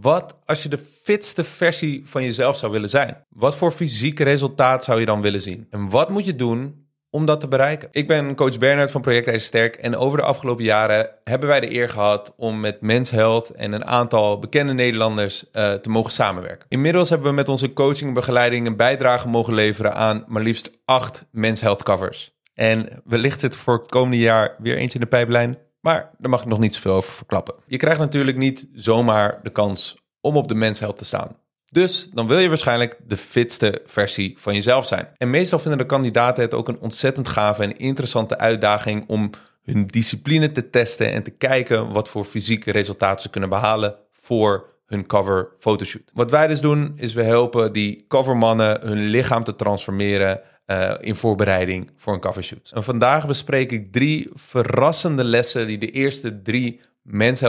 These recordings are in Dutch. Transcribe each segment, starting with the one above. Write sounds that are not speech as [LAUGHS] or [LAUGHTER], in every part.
Wat als je de fitste versie van jezelf zou willen zijn? Wat voor fysiek resultaat zou je dan willen zien? En wat moet je doen om dat te bereiken? Ik ben coach Bernard van Project IJzer Sterk en over de afgelopen jaren hebben wij de eer gehad om met Mens Health en een aantal bekende Nederlanders uh, te mogen samenwerken. Inmiddels hebben we met onze coaching en begeleiding een bijdrage mogen leveren aan maar liefst acht Mens Health covers. En wellicht zit voor het komende jaar weer eentje in de pijplijn. Maar daar mag ik nog niet zoveel over verklappen. Je krijgt natuurlijk niet zomaar de kans om op de mensheld te staan. Dus dan wil je waarschijnlijk de fitste versie van jezelf zijn. En meestal vinden de kandidaten het ook een ontzettend gave en interessante uitdaging om hun discipline te testen en te kijken wat voor fysieke resultaten ze kunnen behalen voor hun cover fotoshoot. Wat wij dus doen is we helpen die covermannen hun lichaam te transformeren uh, in voorbereiding voor een covershoot. En vandaag bespreek ik drie verrassende lessen die de eerste drie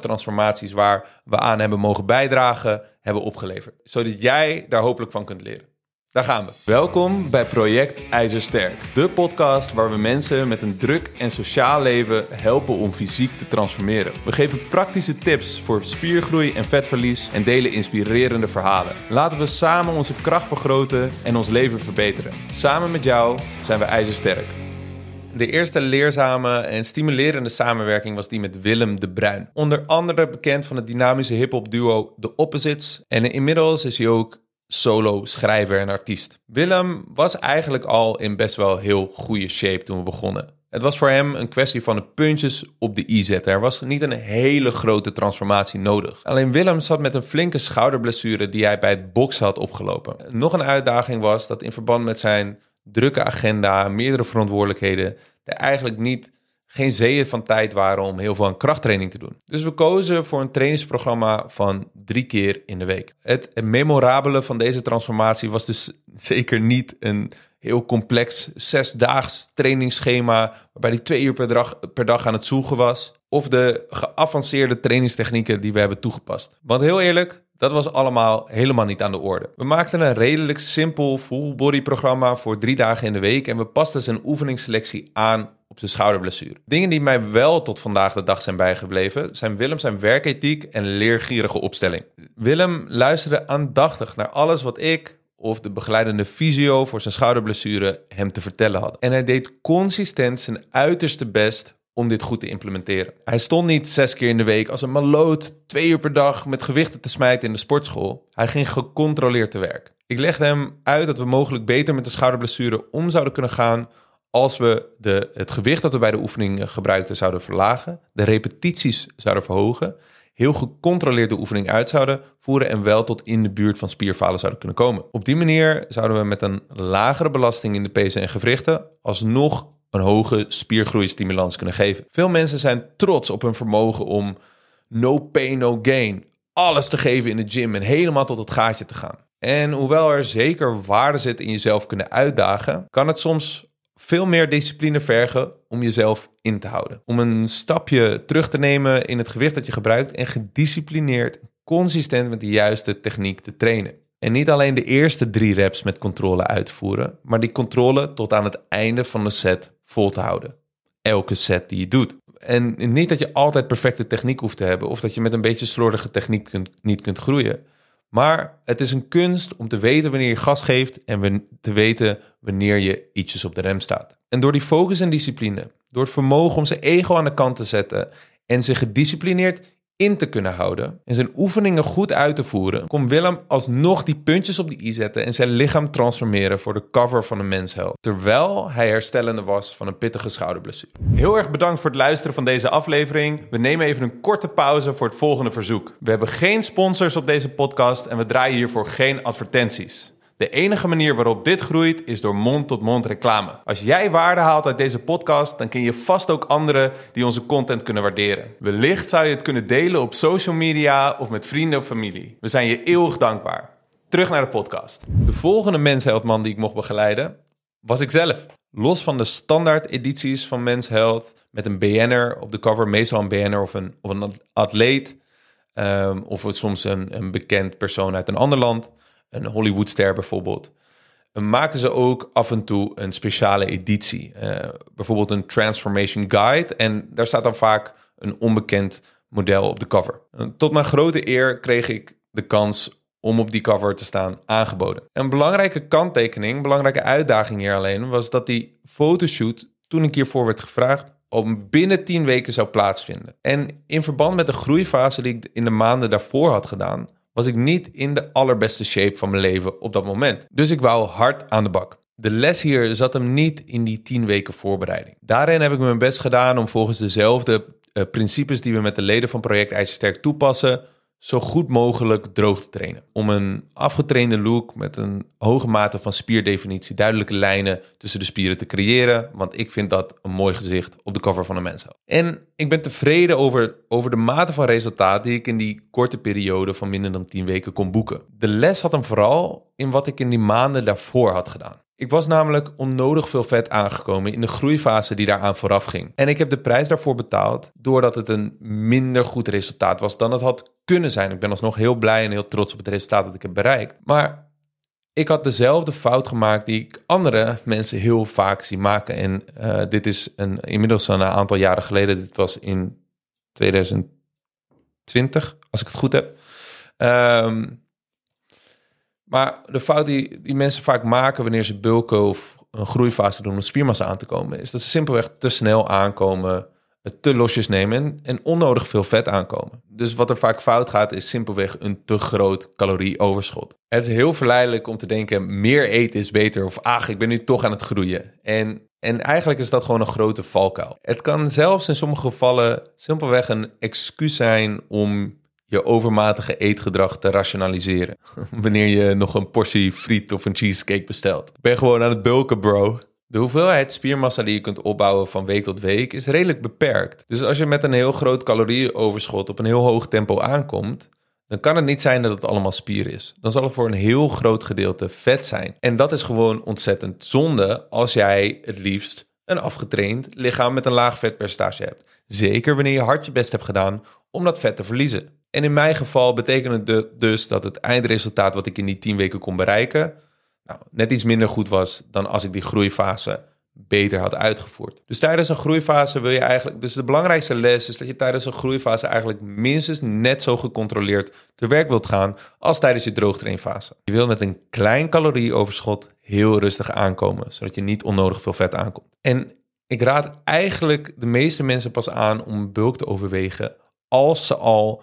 transformaties waar we aan hebben mogen bijdragen, hebben opgeleverd. Zodat jij daar hopelijk van kunt leren. Daar gaan we. Welkom bij Project IJzersterk, de podcast waar we mensen met een druk en sociaal leven helpen om fysiek te transformeren. We geven praktische tips voor spiergroei en vetverlies en delen inspirerende verhalen. Laten we samen onze kracht vergroten en ons leven verbeteren. Samen met jou zijn we IJzersterk. De eerste leerzame en stimulerende samenwerking was die met Willem de Bruin. Onder andere bekend van het dynamische hip-hop duo The Opposites. En inmiddels is hij ook solo schrijver en artiest. Willem was eigenlijk al in best wel heel goede shape toen we begonnen. Het was voor hem een kwestie van de puntjes op de i zetten. Er was niet een hele grote transformatie nodig. Alleen Willem zat met een flinke schouderblessure die hij bij het boksen had opgelopen. Nog een uitdaging was dat in verband met zijn drukke agenda, meerdere verantwoordelijkheden, er eigenlijk niet geen zeeën van tijd waren om heel veel aan krachttraining te doen. Dus we kozen voor een trainingsprogramma van drie keer in de week. Het memorabele van deze transformatie was dus [LAUGHS] zeker niet een heel complex zesdaags trainingsschema waarbij hij twee uur per dag, per dag aan het zoeken was. Of de geavanceerde trainingstechnieken die we hebben toegepast. Want heel eerlijk, dat was allemaal helemaal niet aan de orde. We maakten een redelijk simpel full body programma voor drie dagen in de week en we pasten zijn oefeningsselectie aan op zijn schouderblessure. Dingen die mij wel tot vandaag de dag zijn bijgebleven zijn Willem zijn werkethiek en leergierige opstelling. Willem luisterde aandachtig naar alles wat ik of de begeleidende fysio voor zijn schouderblessure hem te vertellen had. En hij deed consistent zijn uiterste best om dit goed te implementeren. Hij stond niet zes keer in de week als een maloot twee uur per dag met gewichten te smijten in de sportschool. Hij ging gecontroleerd te werk. Ik legde hem uit dat we mogelijk beter met de schouderblessure om zouden kunnen gaan als we de, het gewicht dat we bij de oefening gebruikten zouden verlagen, de repetities zouden verhogen, heel gecontroleerd de oefening uit zouden voeren en wel tot in de buurt van spierfalen zouden kunnen komen. Op die manier zouden we met een lagere belasting in de pezen en gewrichten alsnog een hoge spiergroeistimulans kunnen geven. Veel mensen zijn trots op hun vermogen om no pain, no gain, alles te geven in de gym en helemaal tot het gaatje te gaan. En hoewel er zeker waarde zit in jezelf kunnen uitdagen, kan het soms veel meer discipline vergen om jezelf in te houden. Om een stapje terug te nemen in het gewicht dat je gebruikt en gedisciplineerd, consistent met de juiste techniek te trainen. En niet alleen de eerste drie reps met controle uitvoeren, maar die controle tot aan het einde van de set vol te houden. Elke set die je doet. En niet dat je altijd perfecte techniek hoeft te hebben of dat je met een beetje slordige techniek kunt, niet kunt groeien. Maar het is een kunst om te weten wanneer je gas geeft en te weten wanneer je ietsjes op de rem staat. En door die focus en discipline, door het vermogen om zijn ego aan de kant te zetten en zich gedisciplineerd in te kunnen houden en zijn oefeningen goed uit te voeren, kon Willem alsnog die puntjes op de i zetten en zijn lichaam transformeren voor de cover van een mensheld, terwijl hij herstellende was van een pittige schouderblessure. Heel erg bedankt voor het luisteren van deze aflevering. We nemen even een korte pauze voor het volgende verzoek. We hebben geen sponsors op deze podcast en we draaien hiervoor geen advertenties. De enige manier waarop dit groeit is door mond-tot-mond reclame. Als jij waarde haalt uit deze podcast, dan ken je vast ook anderen die onze content kunnen waarderen. Wellicht zou je het kunnen delen op social media of met vrienden of familie. We zijn je eeuwig dankbaar. Terug naar de podcast. De volgende mensheldman die ik mocht begeleiden was ik zelf. Los van de standaard edities van Mens Health met een BN'er op de cover, meestal een BN'er of een, of een atleet, um, of soms een, een bekend persoon uit een ander land een Hollywoodster bijvoorbeeld, maken ze ook af en toe een speciale editie. Uh, bijvoorbeeld een Transformation Guide. En daar staat dan vaak een onbekend model op de cover. Tot mijn grote eer kreeg ik de kans om op die cover te staan aangeboden. Een belangrijke kanttekening, belangrijke uitdaging hier alleen, was dat die fotoshoot toen een keer voor werd gevraagd om binnen 10 weken zou plaatsvinden. En in verband met de groeifase die ik in de maanden daarvoor had gedaan, was ik niet in de allerbeste shape van mijn leven op dat moment. Dus ik wou hard aan de bak. De les hier zat hem niet in die 10 weken voorbereiding. Daarin heb ik mijn best gedaan om volgens dezelfde uh, principes die we met de leden van Project IJzersterk toepassen, zo goed mogelijk droog te trainen. Om een afgetrainde look met een hoge mate van spierdefinitie, duidelijke lijnen tussen de spieren te creëren. Want ik vind dat een mooi gezicht op de cover van een mens. En ik ben tevreden over, over de mate van resultaat die ik in die korte periode van minder dan 10 weken kon boeken. De les had hem vooral in wat ik in die maanden daarvoor had gedaan. Ik was namelijk onnodig veel vet aangekomen in de groeifase die daaraan vooraf ging. En ik heb de prijs daarvoor betaald doordat het een minder goed resultaat was dan het had kunnen zijn. Ik ben alsnog heel blij en heel trots op het resultaat dat ik heb bereikt. Maar ik had dezelfde fout gemaakt die ik andere mensen heel vaak zie maken. En uh, dit is een, inmiddels een aantal jaren geleden. Dit was in 2020, als ik het goed heb. Um, maar de fout die, die mensen vaak maken wanneer ze bulken of een groeifase doen om spiermassa aan te komen, is dat ze simpelweg te snel aankomen, het te losjes nemen en, onnodig veel vet aankomen. Dus wat er vaak fout gaat, is simpelweg een te groot calorieoverschot. Het is heel verleidelijk om te denken: meer eten is beter, of ach, ik ben nu toch aan het groeien. En, en eigenlijk is dat gewoon een grote valkuil. Het kan zelfs in sommige gevallen simpelweg een excuus zijn om je overmatige eetgedrag te rationaliseren. [LAUGHS] Wanneer je nog een portie friet of een cheesecake bestelt. Ben gewoon aan het bulken, bro. De hoeveelheid spiermassa die je kunt opbouwen van week tot week is redelijk beperkt. Dus als je met een heel groot calorieoverschot op een heel hoog tempo aankomt, dan kan het niet zijn dat het allemaal spier is. Dan zal het voor een heel groot gedeelte vet zijn. En dat is gewoon ontzettend zonde als jij het liefst een afgetraind lichaam met een laag vetpercentage hebt. Zeker wanneer je hard je best hebt gedaan om dat vet te verliezen. En in mijn geval betekent het dus dat het eindresultaat wat ik in die 10 weken kon bereiken, nou, net iets minder goed was dan als ik die groeifase beter had uitgevoerd. Dus tijdens een groeifase wil je eigenlijk, dus de belangrijkste les is dat je tijdens een groeifase eigenlijk minstens net zo gecontroleerd te werk wilt gaan als tijdens je droogtrainfase. Je wil met een klein calorieoverschot heel rustig aankomen, zodat je niet onnodig veel vet aankomt. En ik raad eigenlijk de meeste mensen pas aan om bulk te overwegen als ze al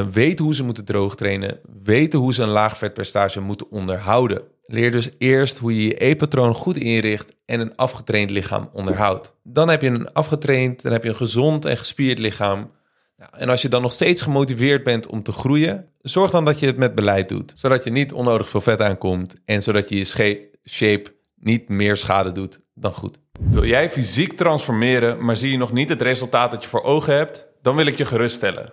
weten hoe ze moeten droogtrainen, weten hoe ze een laag vetpercentage moeten onderhouden. Leer dus eerst hoe je je eetpatroon goed inricht en een afgetraind lichaam onderhoudt. Dan heb je een afgetraind, dan heb je een gezond en gespierd lichaam. En als je dan nog steeds gemotiveerd bent om te groeien, zorg dan dat je het met beleid doet. Zodat je niet onnodig veel vet aankomt en zodat je je shape niet meer schade doet dan goed. Wil jij fysiek transformeren, maar zie je nog niet het resultaat dat je voor ogen hebt? Dan wil ik je geruststellen.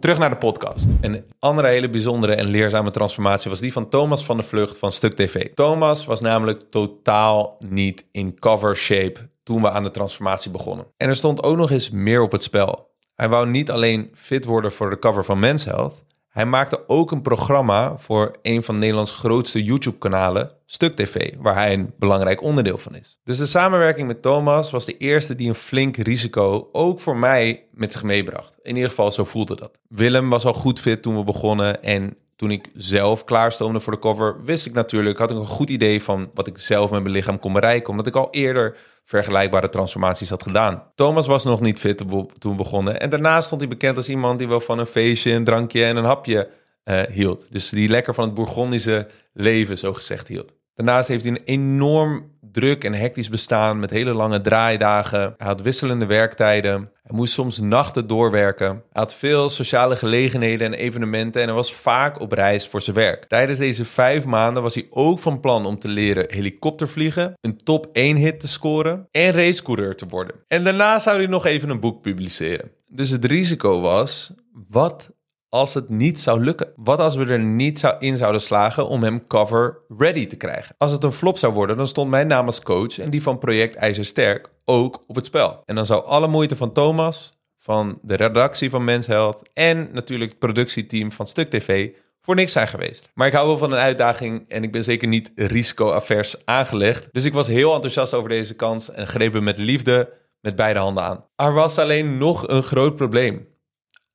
Terug naar de podcast. Een andere hele bijzondere en leerzame transformatie was die van Thomas van de Vlucht van Stuk TV. Thomas was namelijk totaal niet in cover shape toen we aan de transformatie begonnen. En er stond ook nog eens meer op het spel. Hij wou niet alleen fit worden voor de cover van Men's Health, hij maakte ook een programma voor een van Nederlands grootste YouTube-kanalen, Stuk TV, waar hij een belangrijk onderdeel van is. Dus de samenwerking met Thomas was de eerste die een flink risico ook voor mij met zich meebracht. In ieder geval, zo voelde dat. Willem was al goed fit toen we begonnen en toen ik zelf klaarstoomde voor de cover, wist ik natuurlijk, had ik een goed idee van wat ik zelf met mijn lichaam kon bereiken, omdat ik al eerder vergelijkbare transformaties had gedaan. Thomas was nog niet fit toen we begonnen. En daarna stond hij bekend als iemand die wel van een feestje, een drankje en een hapje uh, hield. Dus die lekker van het Bourgondische leven, zo gezegd, hield. Daarnaast heeft hij een enorm druk en hectisch bestaan met hele lange draaidagen. Hij had wisselende werktijden. Hij moest soms nachten doorwerken. Hij had veel sociale gelegenheden en evenementen en was vaak op reis voor zijn werk. Tijdens deze vijf maanden was hij ook van plan om te leren helikoptervliegen, een top 1 hit te scoren en racecoureur te worden. En daarna zou hij nog even een boek publiceren. Dus het risico was, wat als het niet zou lukken? Wat als we er niet zou in zouden slagen om hem cover ready te krijgen? Als het een flop zou worden, dan stond mijn naam als coach en die van project IJzersterk ook op het spel. En dan zou alle moeite van Thomas, van de redactie van Mensheld en natuurlijk het productieteam van Stuk TV voor niks zijn geweest. Maar ik hou wel van een uitdaging en ik ben zeker niet risico-avers aangelegd. Dus ik was heel enthousiast over deze kans en greep hem met liefde met beide handen aan. Er was alleen nog een groot probleem.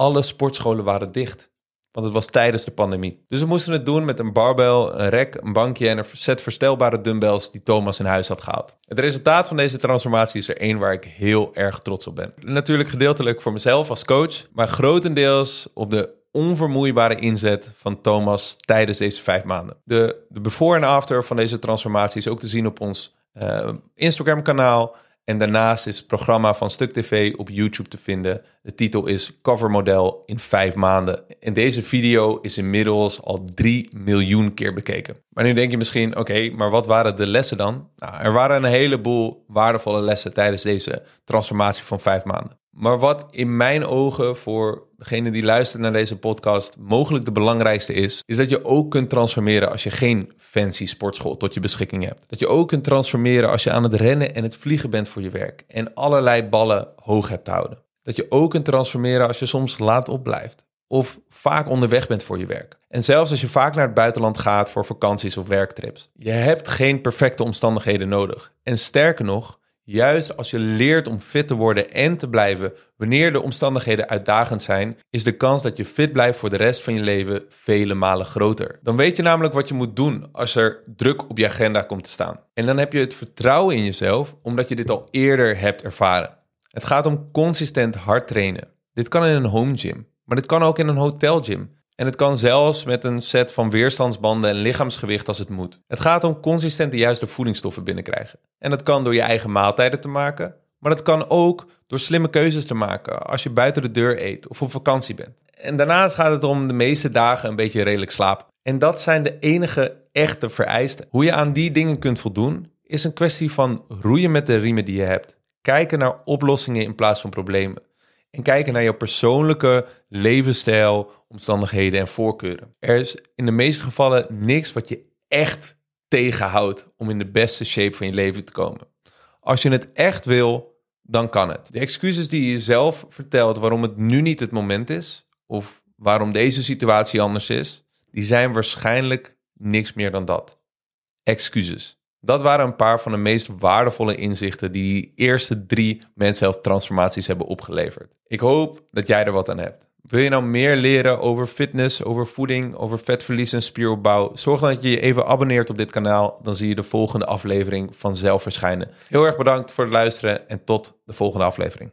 Alle sportscholen waren dicht. Want het was tijdens de pandemie. Dus we moesten het doen met een barbel, een rek, een bankje en een set verstelbare dumbbells die Thomas in huis had gehaald. Het resultaat van deze transformatie is er één waar ik heel erg trots op ben. Natuurlijk gedeeltelijk voor mezelf als coach, maar grotendeels op de onvermoeibare inzet van Thomas tijdens deze vijf maanden. De, de before en after van deze transformatie is ook te zien op ons uh, Instagram kanaal. En daarnaast is het programma van Stuk TV op YouTube te vinden. De titel is Covermodel in vijf maanden. En deze video is inmiddels al 3 miljoen keer bekeken. Maar nu denk je misschien, oké, maar wat waren de lessen dan? Nou, er waren een heleboel waardevolle lessen tijdens deze transformatie van vijf maanden. Maar wat in mijn ogen voor degene die luistert naar deze podcast mogelijk de belangrijkste is, is dat je ook kunt transformeren als je geen fancy sportschool tot je beschikking hebt. Dat je ook kunt transformeren als je aan het rennen en het vliegen bent voor je werk en allerlei ballen hoog hebt houden. Dat je ook kunt transformeren als je soms laat opblijft of vaak onderweg bent voor je werk. En zelfs als je vaak naar het buitenland gaat voor vakanties of werktrips. Je hebt geen perfecte omstandigheden nodig. En sterker nog, Juist als je leert om fit te worden en te blijven wanneer de omstandigheden uitdagend zijn, is de kans dat je fit blijft voor de rest van je leven vele malen groter. Dan weet je namelijk wat je moet doen als er druk op je agenda komt te staan. En dan heb je het vertrouwen in jezelf omdat je dit al eerder hebt ervaren. Het gaat om consistent hard trainen. Dit kan in een home gym, maar dit kan ook in een hotelgym. En het kan zelfs met een set van weerstandsbanden en lichaamsgewicht als het moet. Het gaat om consistent de juiste voedingsstoffen binnenkrijgen. En dat kan door je eigen maaltijden te maken, maar dat kan ook door slimme keuzes te maken als je buiten de deur eet of op vakantie bent. En daarnaast gaat het om de meeste dagen een beetje redelijk slapen. En dat zijn de enige echte vereisten. Hoe je aan die dingen kunt voldoen, is een kwestie van roeien met de riemen die je hebt. Kijken naar oplossingen in plaats van problemen en kijken naar jouw persoonlijke levensstijl, omstandigheden en voorkeuren. Er is in de meeste gevallen niks wat je echt tegenhoudt om in de beste shape van je leven te komen. Als je het echt wil, dan kan het. De excuses die je jezelf vertelt waarom het nu niet het moment is, of waarom deze situatie anders is, die zijn waarschijnlijk niks meer dan dat. Excuses. Dat waren een paar van de meest waardevolle inzichten die die eerste drie Men's transformaties hebben opgeleverd. Ik hoop dat jij er wat aan hebt. Wil je nou meer leren over fitness, over voeding, over vetverlies en spieropbouw? Zorg dan dat je je even abonneert op dit kanaal. Dan zie je de volgende aflevering vanzelf verschijnen. Heel erg bedankt voor het luisteren en tot de volgende aflevering.